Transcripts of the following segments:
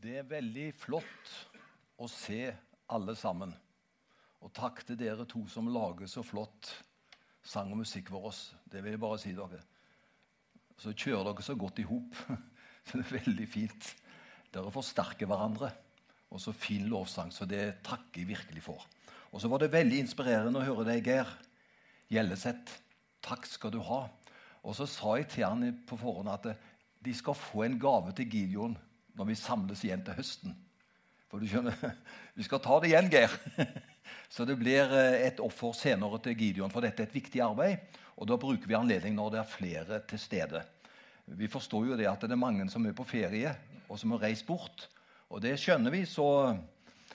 Det er veldig flott å se alle sammen. Og takk til dere to som lager så flott sang og musikk for oss. Det vil jeg bare si dere. Så kjører dere så godt i hop. Det er veldig fint. Dere forsterker hverandre. Og så fin lovsang. Så det takker jeg virkelig for. Og så var det veldig inspirerende å høre deg, Geir Gjelleseth. Takk skal du ha. Og så sa jeg til han på forhånd at de skal få en gave til Gideon når vi samles igjen til høsten. For du skjønner, Vi skal ta det igjen, Geir. Så det blir eh, et offer senere til Gideon, for dette er et viktig arbeid. Og da bruker vi anledning når det er flere til stede. Vi forstår jo det at det er mange som er på ferie, og som har reist bort. Og det skjønner vi, så,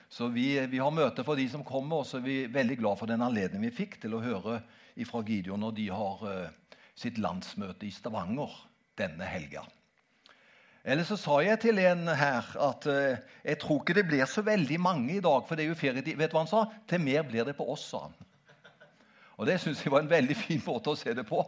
så vi, vi, har møte for de som kommer. Og så er vi veldig glad for den anledningen vi fikk til å høre fra Gideon når de har uh, sitt landsmøte i Stavanger denne helga. Eller så sa jeg til en her at uh, jeg tror ikke det blir så veldig mange i dag. For det er jo ferietid. Vet du hva han sa? Til mer blir det på oss, sa han. Og det syns jeg var en veldig fin måte å se det på.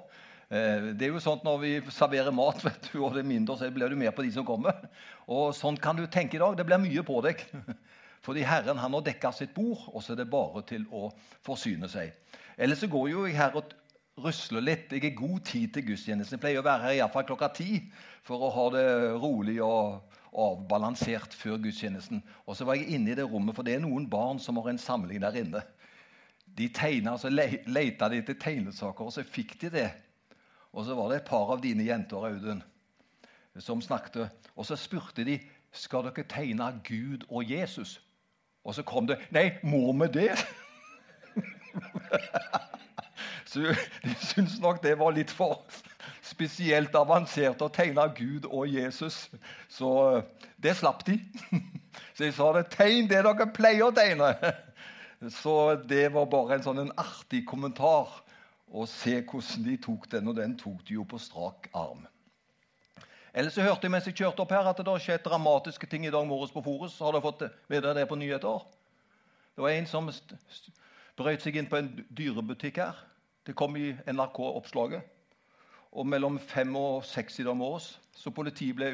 Uh, det er jo sånn Når vi serverer mat, vet du, og det er mindre, så blir du mer på de som kommer. Og Sånn kan du tenke i dag. Det blir mye på deg. Fordi Herren han har dekka sitt bord, og så er det bare til å forsyne seg. Ellers så går jo jeg her og rusler litt. Jeg har god tid til gudstjenesten. Jeg pleier å være her iallfall klokka ti for å ha det rolig og avbalansert før gudstjenesten. Og så var jeg inne i det rommet, for det er noen barn som har en samling der inne. De tegna, så leita de etter tegnesaker, og så fikk de det. Og så var det et par av dine jenter, Audun, som snakket. Og så spurte de skal dere tegne Gud og Jesus. Og så kom det Nei, må vi det? Så de syntes nok det var litt for spesielt avansert å tegne Gud og Jesus. Så eh, det slapp de. Så jeg sa det, tegn det dere pleier å tegne. Så det var bare en sånn en artig kommentar å se hvordan de tok den, og den tok de jo på strak arm. Ellers så hørte jeg mens jeg kjørte opp her at det har skjedd dramatiske ting i dag morges på Forus. Har dere fått vite det på nyheter? Det var en som brøt seg inn på en dyrebutikk her. Det kom i NRK-oppslaget. Og mellom fem og seks i dag morges så politiet ble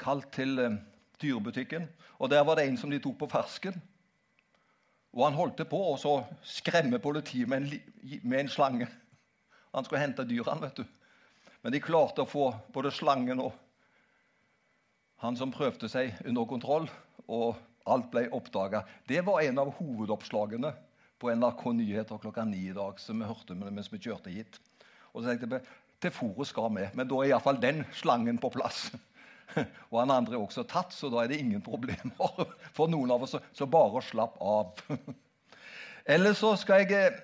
kalt til eh, dyrebutikken. Og der var det en som de tok på fersken. Og han holdt på å skremme politiet med en, med en, slange. Han skulle hente dyrene, vet du. Men de klarte å få både slangen og han som prøvde seg, under kontroll. Og alt ble oppdaga. Det var en av hovedoppslagene på NRK Nyheter klokka ni i dag, som vi hørte mens vi kjørte hit. Og så tenkte jeg til fòret skal vi, men da er iallfall den slangen på plass. Og han andre er også tatt, så da er det ingen problemer for noen av oss. Så bare slapp av. Eller så skal jeg eh,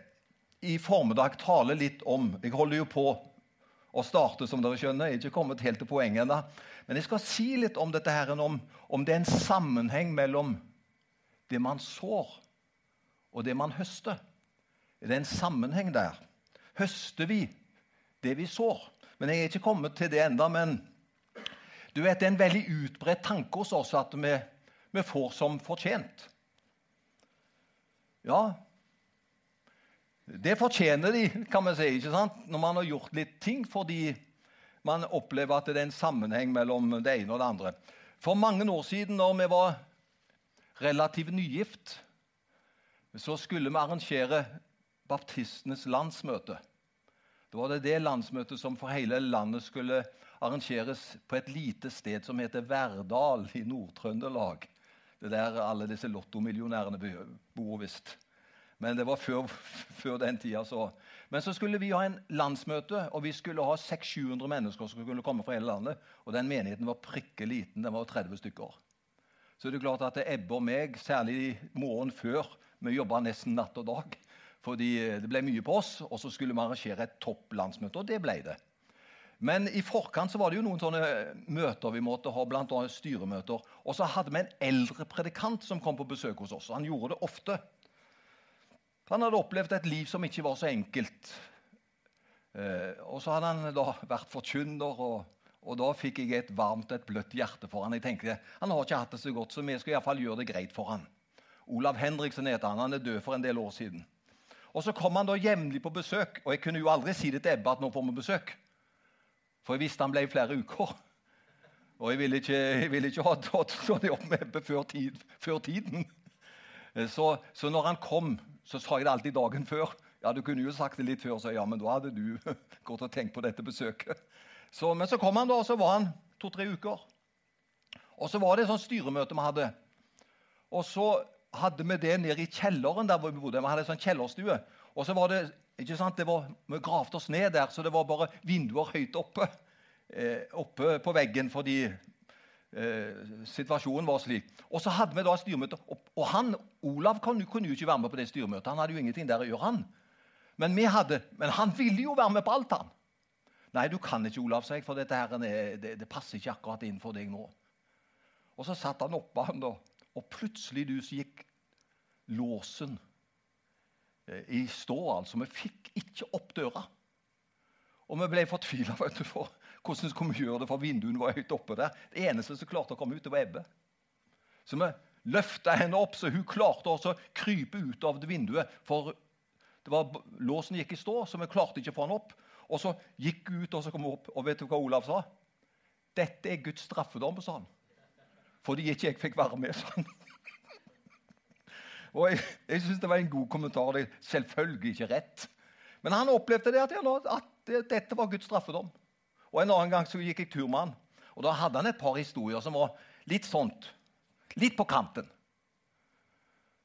i formiddag tale litt om Jeg holder jo på å starte, som dere skjønner. Jeg er ikke kommet helt til poenget ennå. Men jeg skal si litt om dette her, om, om det er en sammenheng mellom det man sår, og det man høster. Det er en sammenheng der. Høster vi det vi sår? Men Jeg er ikke kommet til det enda, men du vet, det er en veldig utbredt tanke hos oss at vi, vi får som fortjent. Ja, det fortjener de, kan vi si, ikke sant? når man har gjort litt ting, fordi man opplever at det er en sammenheng mellom det ene og det andre. For mange år siden, når vi var relativt nygift, så skulle vi arrangere baptistenes landsmøte. Det var det, det landsmøtet som for hele landet skulle arrangeres på et lite sted som heter Verdal i Nord-Trøndelag. Det der alle disse lottomillionærene bor visst. Men det var før, før, den tida. Så. Men så skulle vi ha en landsmøte, og vi skulle ha 600-700 mennesker som skulle komme fra hele landet. Og den menigheten var prikke liten. Den var 30 stykker. Så det er klart at Ebbe og meg, særlig i morgen før, vi jobba nesten natt og dag. Fordi det ble mye på oss, og så skulle vi arrangere et topplandsmøte. Og det ble det. Men i forkant så var det jo noen sånne møter vi måtte ha, bl.a. styremøter. Og så hadde vi en eldre predikant som kom på besøk hos oss. Han gjorde det ofte. Han hadde opplevd et liv som ikke var så enkelt. Eh, og så hadde han da vært forkynner, og, og, da fikk jeg et varmt, et bløtt hjerte for han. Jeg tenkte, Han har ikke hatt det så godt, så vi skal iallfall gjøre det greit for han. Olav Henriksen heter han. Han er død for en del år siden. Og Så kom han da jevnlig på besøk, og jeg kunne jo aldri si det til Ebbe at nå får vi besøk. For jeg visste han ble i flere uker. Og jeg ville ikke, jeg ville ikke ha tatt opp med Ebbe før, tid, før tiden. Så, så, når han kom, så sa jeg det alltid dagen før. Ja, Du kunne jo sagt det litt før, så ja, men da hadde du gått og tenkt på dette besøket. Så, men så kom han, da, og så var han to-tre uker. Og så var det et sånt styremøte vi hadde. Og så hadde vi det nede i kjelleren der vi bodde. Vi hadde en sånn kjellerstue. Og så var det, ikke sant, det var, Vi gravde oss ned der, så det var bare vinduer høyt oppe, eh, oppe på veggen fordi eh, situasjonen var slik. Og så hadde vi da styremøte. Og, og han, Olav kunne, kunne, jo ikke være med på det styremøtet. Han hadde jo ingenting der å gjøre, han. Men, hadde, men han ville jo være med på alt, han. Nei, du kan ikke, Olav, sa jeg, for dette her, det, det passer ikke akkurat inn for deg nå. Og så satt han oppe, han da, og plutselig du, så gikk låsen eh, i stå. altså. Vi fikk ikke opp døra. Og vi ble fortvila for hvordan skulle vi gjøre det, for vinduene var høyt oppe der. Det eneste som klarte å komme ut, det var Ebbe. Så vi løfta henne opp, så hun klarte også å krype ut av det vinduet. For det var, låsen gikk i stå, så vi klarte ikke å få henne opp. Og så gikk hun ut, og så kom hun opp. Og vet du hva Olav sa? 'Dette er Guds straffedom', sa han fordi ikke jeg fikk være med. sånn. Og Jeg, jeg syns det var en god kommentar. Det er selvfølgelig ikke rett. Men han opplevde det at, at dette var Guds straffedom. Og En annen gang så gikk jeg tur med han. Og Da hadde han et par historier som var litt sånt. Litt på kanten.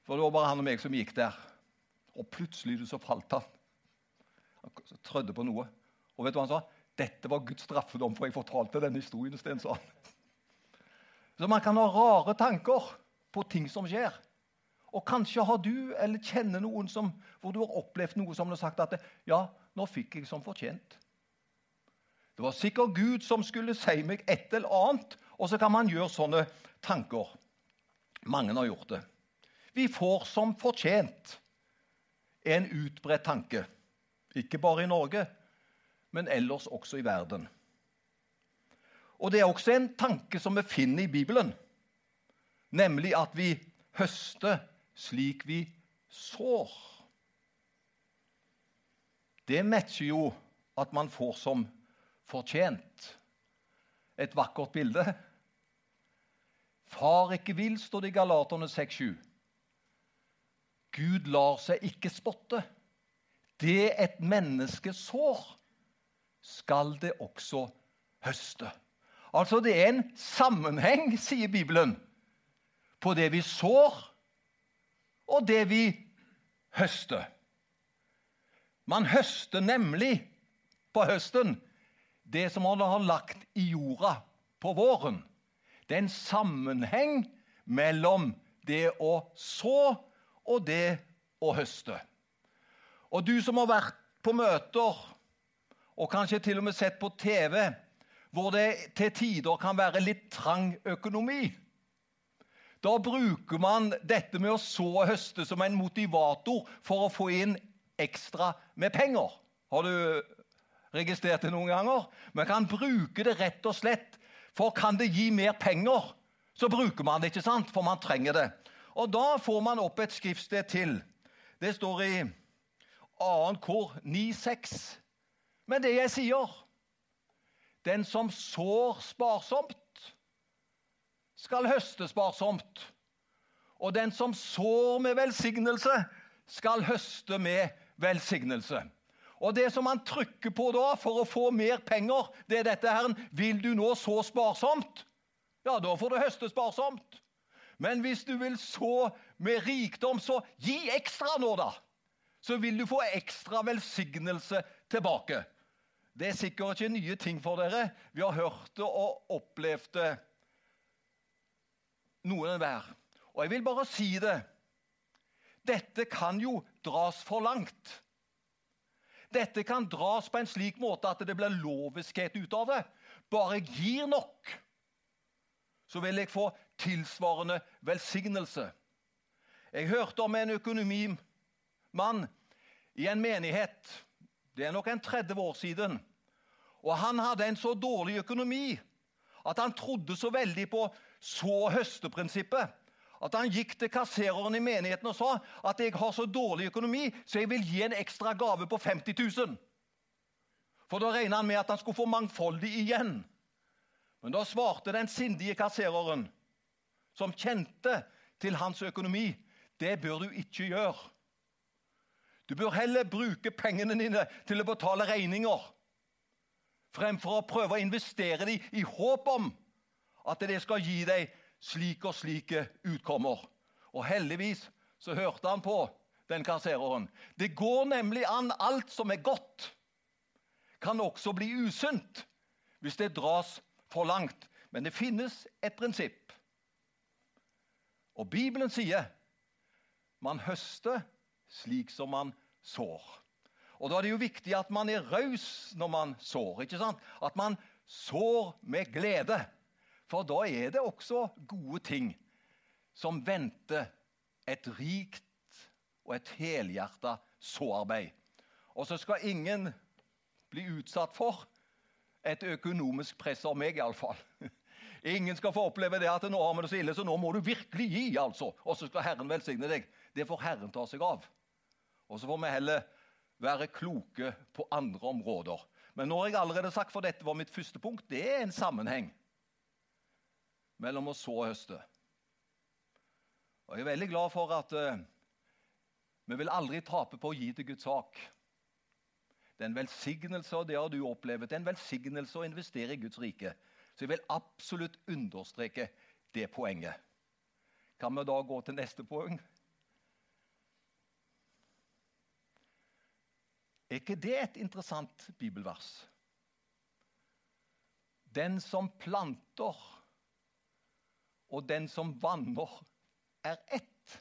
For det var bare han og meg som gikk der. Og plutselig så falt han. Han trødde på noe. Og vet du hva han sa? Dette var Guds straffedom, for jeg fortalte denne historien. Sten, sa han. Så man kan ha rare tanker på ting som skjer. Og kanskje har du eller kjenner noen som, hvor du har opplevd noe som har sagt at ja, nå fikk jeg som fortjent. Det var sikkert Gud som skulle si meg et eller annet, og så kan man gjøre sånne tanker. Mange har gjort det. Vi får som fortjent en utbredt tanke. Ikke bare i Norge, men ellers også i verden. Og det er også en tanke som vi finner i Bibelen, nemlig at vi høster slik vi sår. Det matcher jo at man får som fortjent. Et vakkert bilde. Far ikke vil, står det i Galaterne 6,7. Gud lar seg ikke spotte. Det et menneske sår, skal det også høste. Altså, det er en sammenheng, sier Bibelen, på det vi sår, og det vi høster. Man høster nemlig på høsten det som man har lagt i jorda på våren. Det er en sammenheng mellom det å så og det å høste. Og du som har vært på møter, og kanskje til og med sett på TV hvor det til tider kan være litt trang økonomi. Da bruker man dette med å så og høste som en motivator for å få inn ekstra med penger. Har du registrert det noen ganger? Man kan bruke det rett og slett, for kan det gi mer penger, så bruker man det, ikke sant? For man trenger det. Og da får man opp et skriftsted til. Det står i 2. kor 9,6. Men det jeg sier den som sår sparsomt, skal høste sparsomt. Og den som sår med velsignelse, skal høste med velsignelse. Og Det som han trykker på da for å få mer penger, det er dette her Vil du nå så sparsomt? Ja, da får du høste sparsomt. Men hvis du vil så med rikdom, så gi ekstra nå, da. Så vil du få ekstra velsignelse tilbake. Det er sikkert ikke nye ting for dere. Vi har hørt det og opplevd det, noen hver. Og jeg vil bare si det. Dette kan jo dras for langt. Dette kan dras på en slik måte at det blir loviskhet ut av det. Bare jeg gir nok, så vil jeg få tilsvarende velsignelse. Jeg hørte om en økonomimann i en menighet det er nok en 30 år siden. Og han hadde en så dårlig økonomi at han trodde så veldig på så-høste-prinsippet at han gikk til kassereren i menigheten og sa at jeg har så dårlig økonomi, så jeg vil gi en ekstra gave på 50 000. For da regna han med at han skulle få mangfoldig igjen. Men da svarte den sindige kassereren, som kjente til hans økonomi, det bør du ikke gjøre. Du bør heller bruke pengene dine til å betale regninger, fremfor å prøve å investere dem i håp om at det skal gi deg slik og slike utkommer. Og heldigvis så hørte han på den kassereren. Det går nemlig an alt som er godt, kan også bli usunt hvis det dras for langt. Men det finnes et prinsipp. Og Bibelen sier man høster slik som man sår. Og Da er det jo viktig at man er raus når man sår. ikke sant? At man sår med glede. For da er det også gode ting som venter et rikt og et helhjerta såarbeid. Og så skal ingen bli utsatt for et økonomisk press av meg, iallfall. Ingen skal få oppleve det at nå har vi det så ille, så nå må du virkelig gi, altså. Og så skal Herren velsigne deg. Det får Herren ta seg av. Og så får vi heller være kloke på andre områder. Men nå har jeg allerede sagt, for dette var mitt første punkt, det er en sammenheng mellom å så og høste. Og Jeg er veldig glad for at uh, vi vil aldri tape på å gi til Guds sak. Det er en velsignelse, og det har du opplevd. Det er en velsignelse å investere i Guds rike. Så jeg vil absolutt understreke det poenget. Kan vi da gå til neste poeng? Er ikke det et interessant bibelvers? Den som planter og den som vanner, er ett.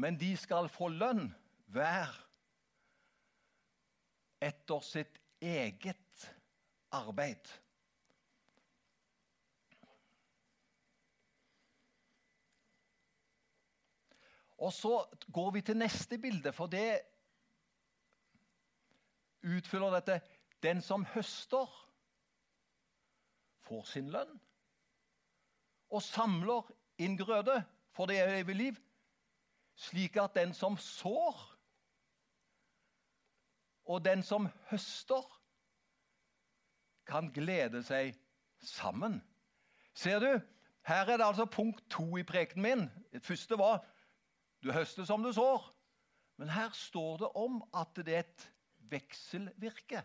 Men de skal få lønn hver etter sitt eget arbeid. Og Så går vi til neste bilde, for det utfyller dette. Den som høster, får sin lønn. Og samler inn grøde for det evige liv, slik at den som sår, og den som høster, kan glede seg sammen. Ser du? Her er det altså punkt to i prekenen min. Det første var du høster som du sår. Men her står det om at det er et vekselvirke.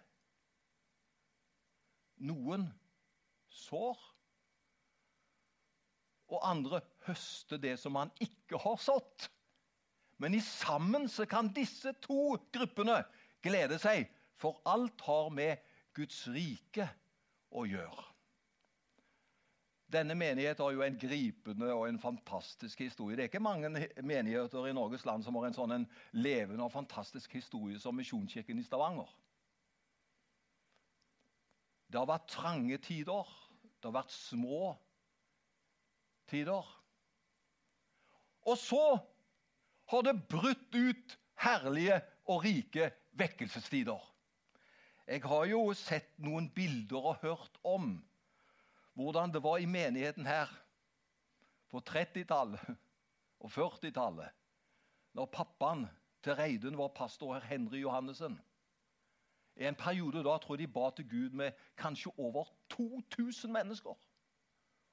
Noen sår, og andre høster det som man ikke har sådd. Men i sammen så kan disse to gruppene glede seg, for alt har med Guds rike å gjøre. Denne menigheten har jo en gripende og en fantastisk historie. Det er ikke mange menigheter i Norges land som har en sånn en levende og fantastisk historie som Misjonskirken i Stavanger. Det har vært trange tider. Det har vært små tider. Og så har det brutt ut herlige og rike vekkelsestider. Jeg har jo sett noen bilder og hørt om hvordan det var i menigheten her på 30-tallet og 40-tallet, når pappaen til Reidun var pastor herr Henry Johannessen. I en periode da tror jeg de ba til Gud med kanskje over 2000 mennesker.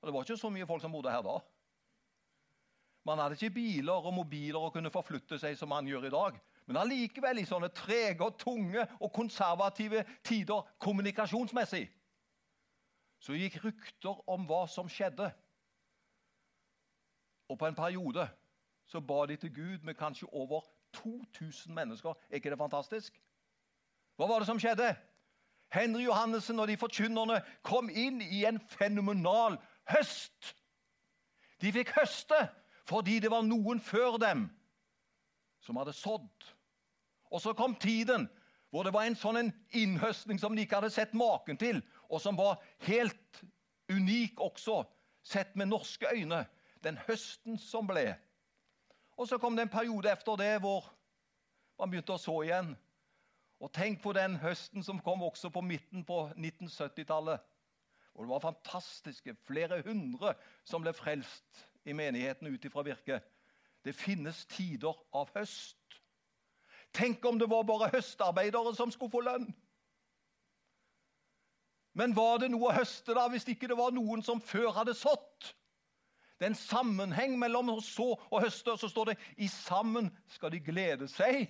Og Det var ikke så mye folk som bodde her da. Man hadde ikke biler og mobiler og kunne forflytte seg som man gjør i dag. Men allikevel i sånne trege og tunge og konservative tider kommunikasjonsmessig så gikk rykter om hva som skjedde. Og på en periode så ba de til Gud med kanskje over 2000 mennesker. Er ikke det fantastisk? Hva var det som skjedde? Henry Johannessen og de forkynnerne kom inn i en fenomenal høst. De fikk høste fordi det var noen før dem som hadde sådd. Og så kom tiden hvor det var en sånn innhøstning som de ikke hadde sett maken til og som var helt unik også, sett med norske øyne. Den høsten som ble. Og så kom det en periode etter det hvor man begynte å så igjen. Og tenk på den høsten som kom også på midten på 1970-tallet. Og det var fantastiske flere hundre som ble frelst i menigheten ut ifra virket. Det finnes tider av høst. Tenk om det var bare høstarbeidere som skulle få lønn! Men var det noe å høste da, hvis ikke det var noen som før hadde sådd? Det er en sammenheng mellom å så og høste. Og så står det i sammen skal de glede seg.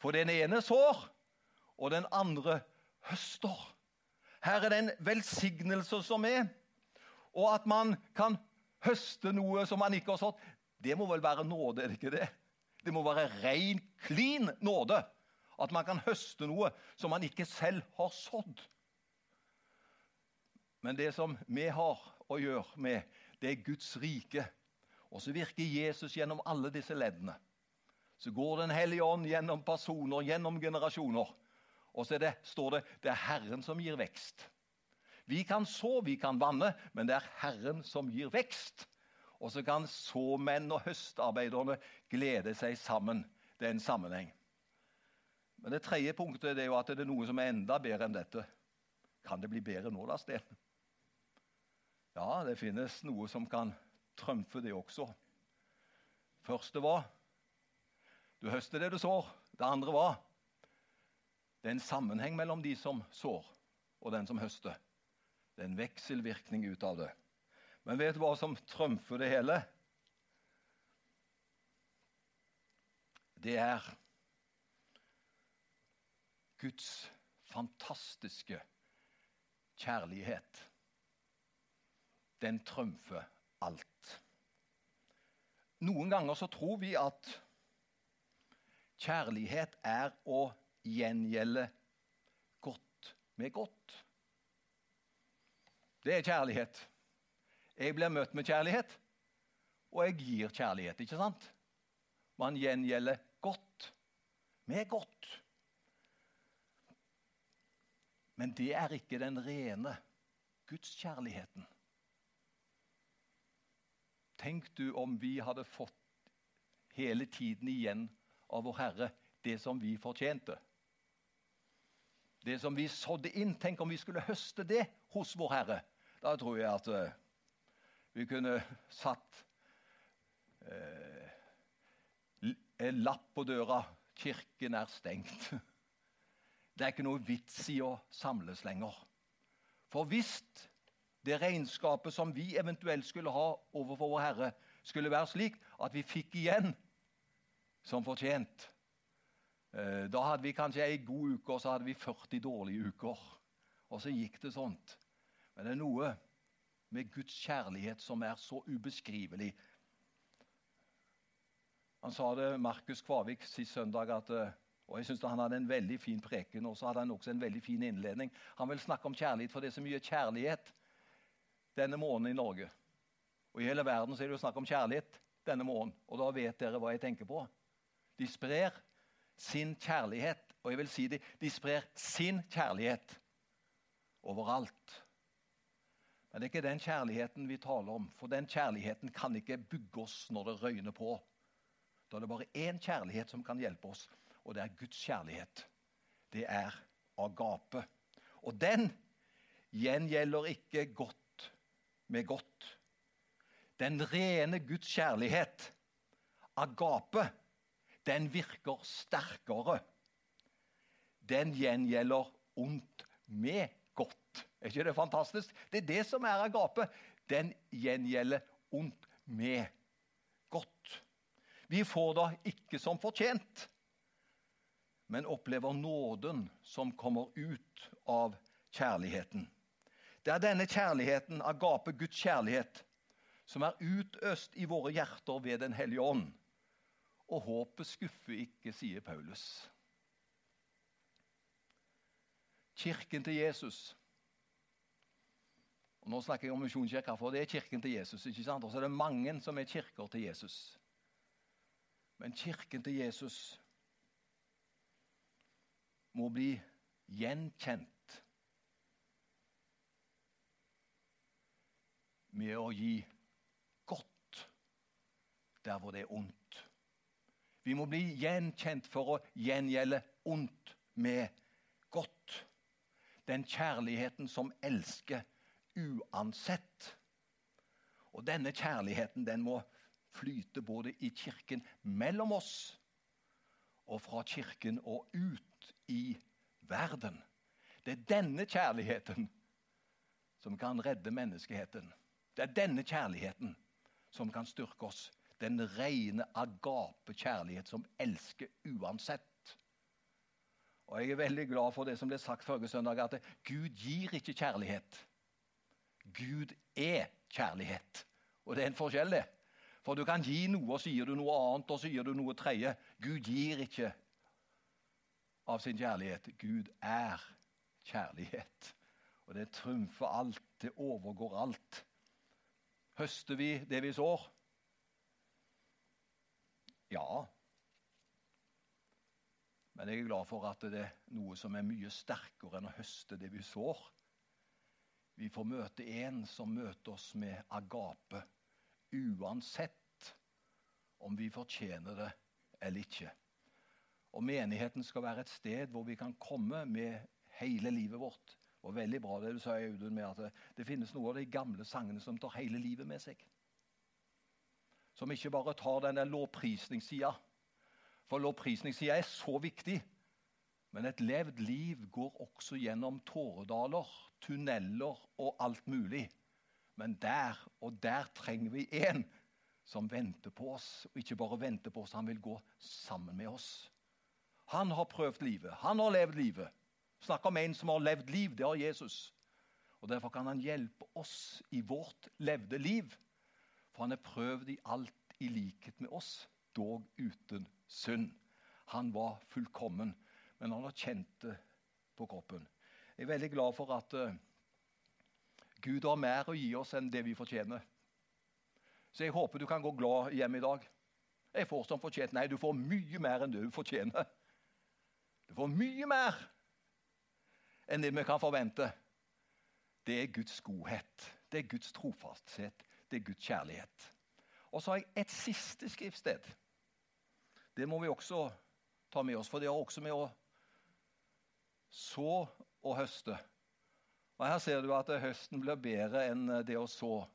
For den ene sår, og den andre høster. Her er det en velsignelse som er. Og at man kan høste noe som man ikke har sådd, det må vel være nåde, er det ikke det? Det må være ren, klin nåde. At man kan høste noe som man ikke selv har sådd. Men det som vi har å gjøre med, det er Guds rike. Og så virker Jesus gjennom alle disse leddene. Så går Den hellige ånd gjennom personer, gjennom generasjoner. Og så det, står det det er Herren som gir vekst. Vi kan så, vi kan vanne, men det er Herren som gir vekst. Og så kan såmenn og høstarbeiderne glede seg sammen. Det er en sammenheng. Men det tredje punktet er jo at det er noe som er enda bedre enn dette. Kan det bli bedre nå, da, Sten? Ja, det finnes noe som kan trømfe det også. Første var du høster det du sår. Det andre var det er en sammenheng mellom de som sår, og den som høster. Det er en vekselvirkning ut av det. Men vet du hva som trømfer det hele? Det er Guds fantastiske kjærlighet den trumfer alt. Noen ganger så tror vi at kjærlighet er å gjengjelde godt med godt. Det er kjærlighet. Jeg blir møtt med kjærlighet, og jeg gir kjærlighet. ikke sant? Man gjengjelder godt med godt. Men det er ikke den rene gudskjærligheten. Tenk du om vi hadde fått hele tiden igjen av vår Herre det som vi fortjente. Det som vi sådde inn. Tenk om vi skulle høste det hos vår Herre. Da tror jeg at uh, vi kunne satt eh, en lapp på døra 'Kirken er stengt'. Det er ikke noe vits i å samles lenger. For hvis det regnskapet som vi eventuelt skulle ha overfor vår Herre, skulle være slik at vi fikk igjen som fortjent. Eh, da hadde vi kanskje ei god uke, og så hadde vi 40 dårlige uker. Og så gikk det sånt. Men det er noe med Guds kjærlighet som er så ubeskrivelig. Han sa det, Markus Kvavik, sist søndag, at, eh, og jeg synes Han hadde en veldig fin preken og så hadde han også en veldig fin innledning. Han vil snakke om kjærlighet, for det er så mye kjærlighet denne måneden i Norge. Og I hele verden så er det jo snakk om kjærlighet denne måneden. Og da vet dere hva jeg tenker på. De sprer sin kjærlighet, og jeg vil si det, de sprer sin kjærlighet overalt. Men det er ikke den kjærligheten vi taler om, for den kjærligheten kan ikke bygge oss når det røyner på. Da er det bare én kjærlighet som kan hjelpe oss, og det er Guds kjærlighet. Det er agape. Og den gjengjelder ikke godt med godt. Den rene Guds kjærlighet, agape, den virker sterkere. Den gjengjelder ondt med godt. Er ikke det fantastisk? Det er det som er agape. Den gjengjelder ondt med godt. Vi får da ikke som fortjent, men opplever nåden som kommer ut av kjærligheten. Det er denne kjærligheten, agape, Guds kjærlighet, som er utøst i våre hjerter ved Den hellige ånd. Og håpet skuffer ikke, sier Paulus. Kirken til Jesus. Og Nå snakker jeg om Misjonskirka, for det er kirken til Jesus. ikke sant? Og så er det mange som er kirker til Jesus. Men kirken til Jesus må bli gjenkjent med å gi godt der hvor det er ondt. Vi må bli gjenkjent for å gjengjelde ondt med godt. Den kjærligheten som elsker uansett. Og denne kjærligheten den må flyte både i kirken mellom oss og fra kirken og ut i verden. Det er denne kjærligheten som kan redde menneskeheten. Det er denne kjærligheten som kan styrke oss. Den rene agape kjærlighet som elsker uansett. Og Jeg er veldig glad for det som ble sagt forrige søndag, at Gud gir ikke kjærlighet. Gud er kjærlighet. Og det er en forskjell, det. For du kan gi noe, og sier du noe annet, og sier du noe tredje. Gud gir ikke av sin kjærlighet. Gud er kjærlighet. Og det trumfer alt. Det overgår alt. Høster vi det vi sår? Ja. Men jeg er glad for at det er noe som er mye sterkere enn å høste det vi sår. Vi får møte en som møter oss med agape, uansett om vi fortjener det eller ikke. Og Menigheten skal være et sted hvor vi kan komme med hele livet vårt. Og Veldig bra det du sa, Audun, med at det, det finnes noe av de gamle sangene som tar hele livet med seg. Som ikke bare tar den lovprisningssida. For lovprisningssida er så viktig. Men et levd liv går også gjennom tåredaler, tunneler og alt mulig. Men der og der trenger vi en som venter på oss. Og ikke bare venter på oss, han vil gå sammen med oss. Han har prøvd livet. Han har levd livet. Snakk om en som har levd liv. Det har Jesus. Og Derfor kan han hjelpe oss i vårt levde liv. For han er prøvd i alt i likhet med oss, dog uten synd. Han var fullkommen, men han har kjent det på kroppen. Jeg er veldig glad for at uh, Gud har mer å gi oss enn det vi fortjener. Så jeg håper du kan gå glad hjem i dag. Jeg får som fortjent. Nei, du får mye mer enn det du fortjener. Du får mye mer enn det vi kan forvente. Det er Guds godhet, det er Guds trofasthet, det er Guds kjærlighet. Og så har jeg et siste skriftsted. Det må vi også ta med oss, for det har også med å så og høste. Og Her ser du at høsten blir bedre enn det å så.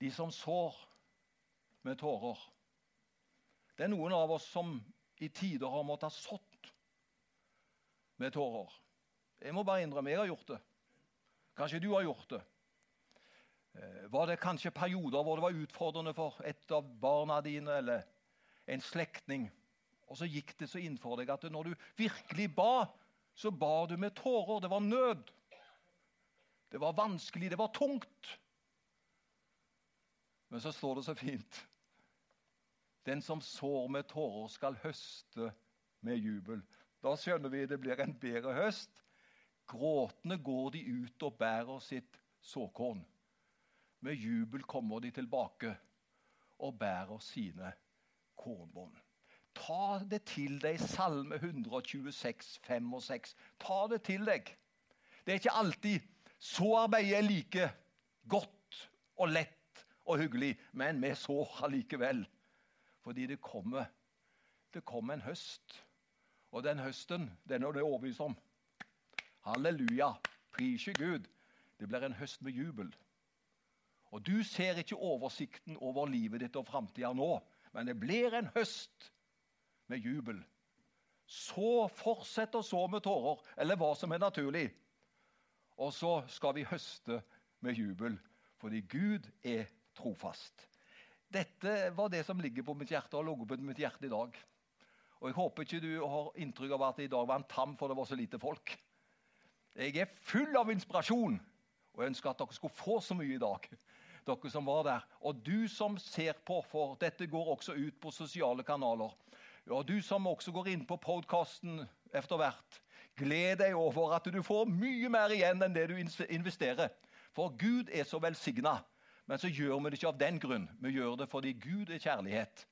De som sår med tårer. Det er noen av oss som i tider har måttet ha sådd med tårer. Jeg må bare innrømme jeg har gjort det. Kanskje du har gjort det. Eh, var det kanskje perioder hvor det var utfordrende for et av barna dine eller en slektning? Og så gikk det så innenfor deg at når du virkelig ba, så ba du med tårer. Det var nød. Det var vanskelig, det var tungt. Men så står det så fint den som sår med tårer, skal høste med jubel. Da skjønner vi det blir en bedre høst. Gråtende går de ut og bærer sitt såkorn. Med jubel kommer de tilbake og bærer sine kornbånd. Ta det til deg, Salme 126, 5 og 6. Ta det til deg. Det er ikke alltid så arbeidet er like godt og lett og hyggelig, men vi sår allikevel. Fordi det kommer, det kommer en høst. Og den høsten den er du overbevist om. Halleluja. Prise Gud. Det blir en høst med jubel. Og Du ser ikke oversikten over livet ditt og framtida nå, men det blir en høst med jubel. Så fortsett å så med tårer, eller hva som er naturlig. Og så skal vi høste med jubel, fordi Gud er trofast. Dette var det som ligger på mitt hjerte og lå på mitt hjerte i dag. Og Jeg håper ikke du har inntrykk av at det i dag var en tam for det var så lite folk. Jeg er full av inspirasjon og ønsker at dere skulle få så mye i dag. Dere som var der. Og du som ser på, for dette går også ut på sosiale kanaler. Og du som også går inn på podkasten etter hvert. Gled deg over at du får mye mer igjen enn det du investerer. For Gud er så velsigna. Men så gjør vi det ikke av den grunn. Vi gjør det fordi Gud er kjærlighet.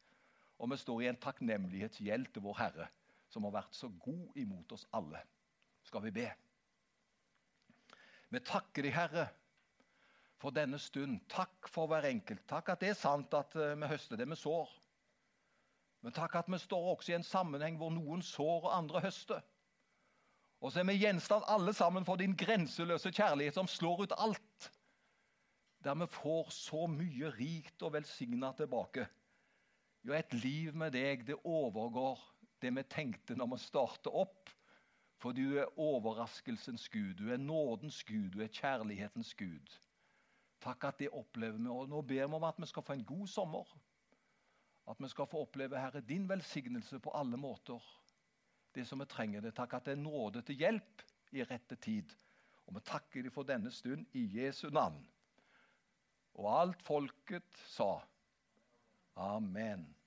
Og vi står i en takknemlighetsgjeld til vår Herre, som har vært så god imot oss alle. Skal vi be? Vi takker deg, Herre, for denne stund. Takk for hver enkelt. Takk at det er sant at eh, vi høster det vi sår. Men takk at vi står også i en sammenheng hvor noen sår og andre høster. Og så er vi gjenstand alle sammen for din grenseløse kjærlighet som slår ut alt der vi får så mye rikt og velsigna tilbake. Jo, et liv med deg, det overgår det vi tenkte når vi startet opp For du er overraskelsens Gud, du er nådens Gud, du er kjærlighetens Gud. Takk at det opplever vi. Og nå ber vi om at vi skal få en god sommer. At vi skal få oppleve, Herre, din velsignelse på alle måter. Det som vi trenger det. Takk at det er nåde til hjelp i rette tid. Og vi takker deg for denne stund i Jesu navn. Og alt folket sa Amen.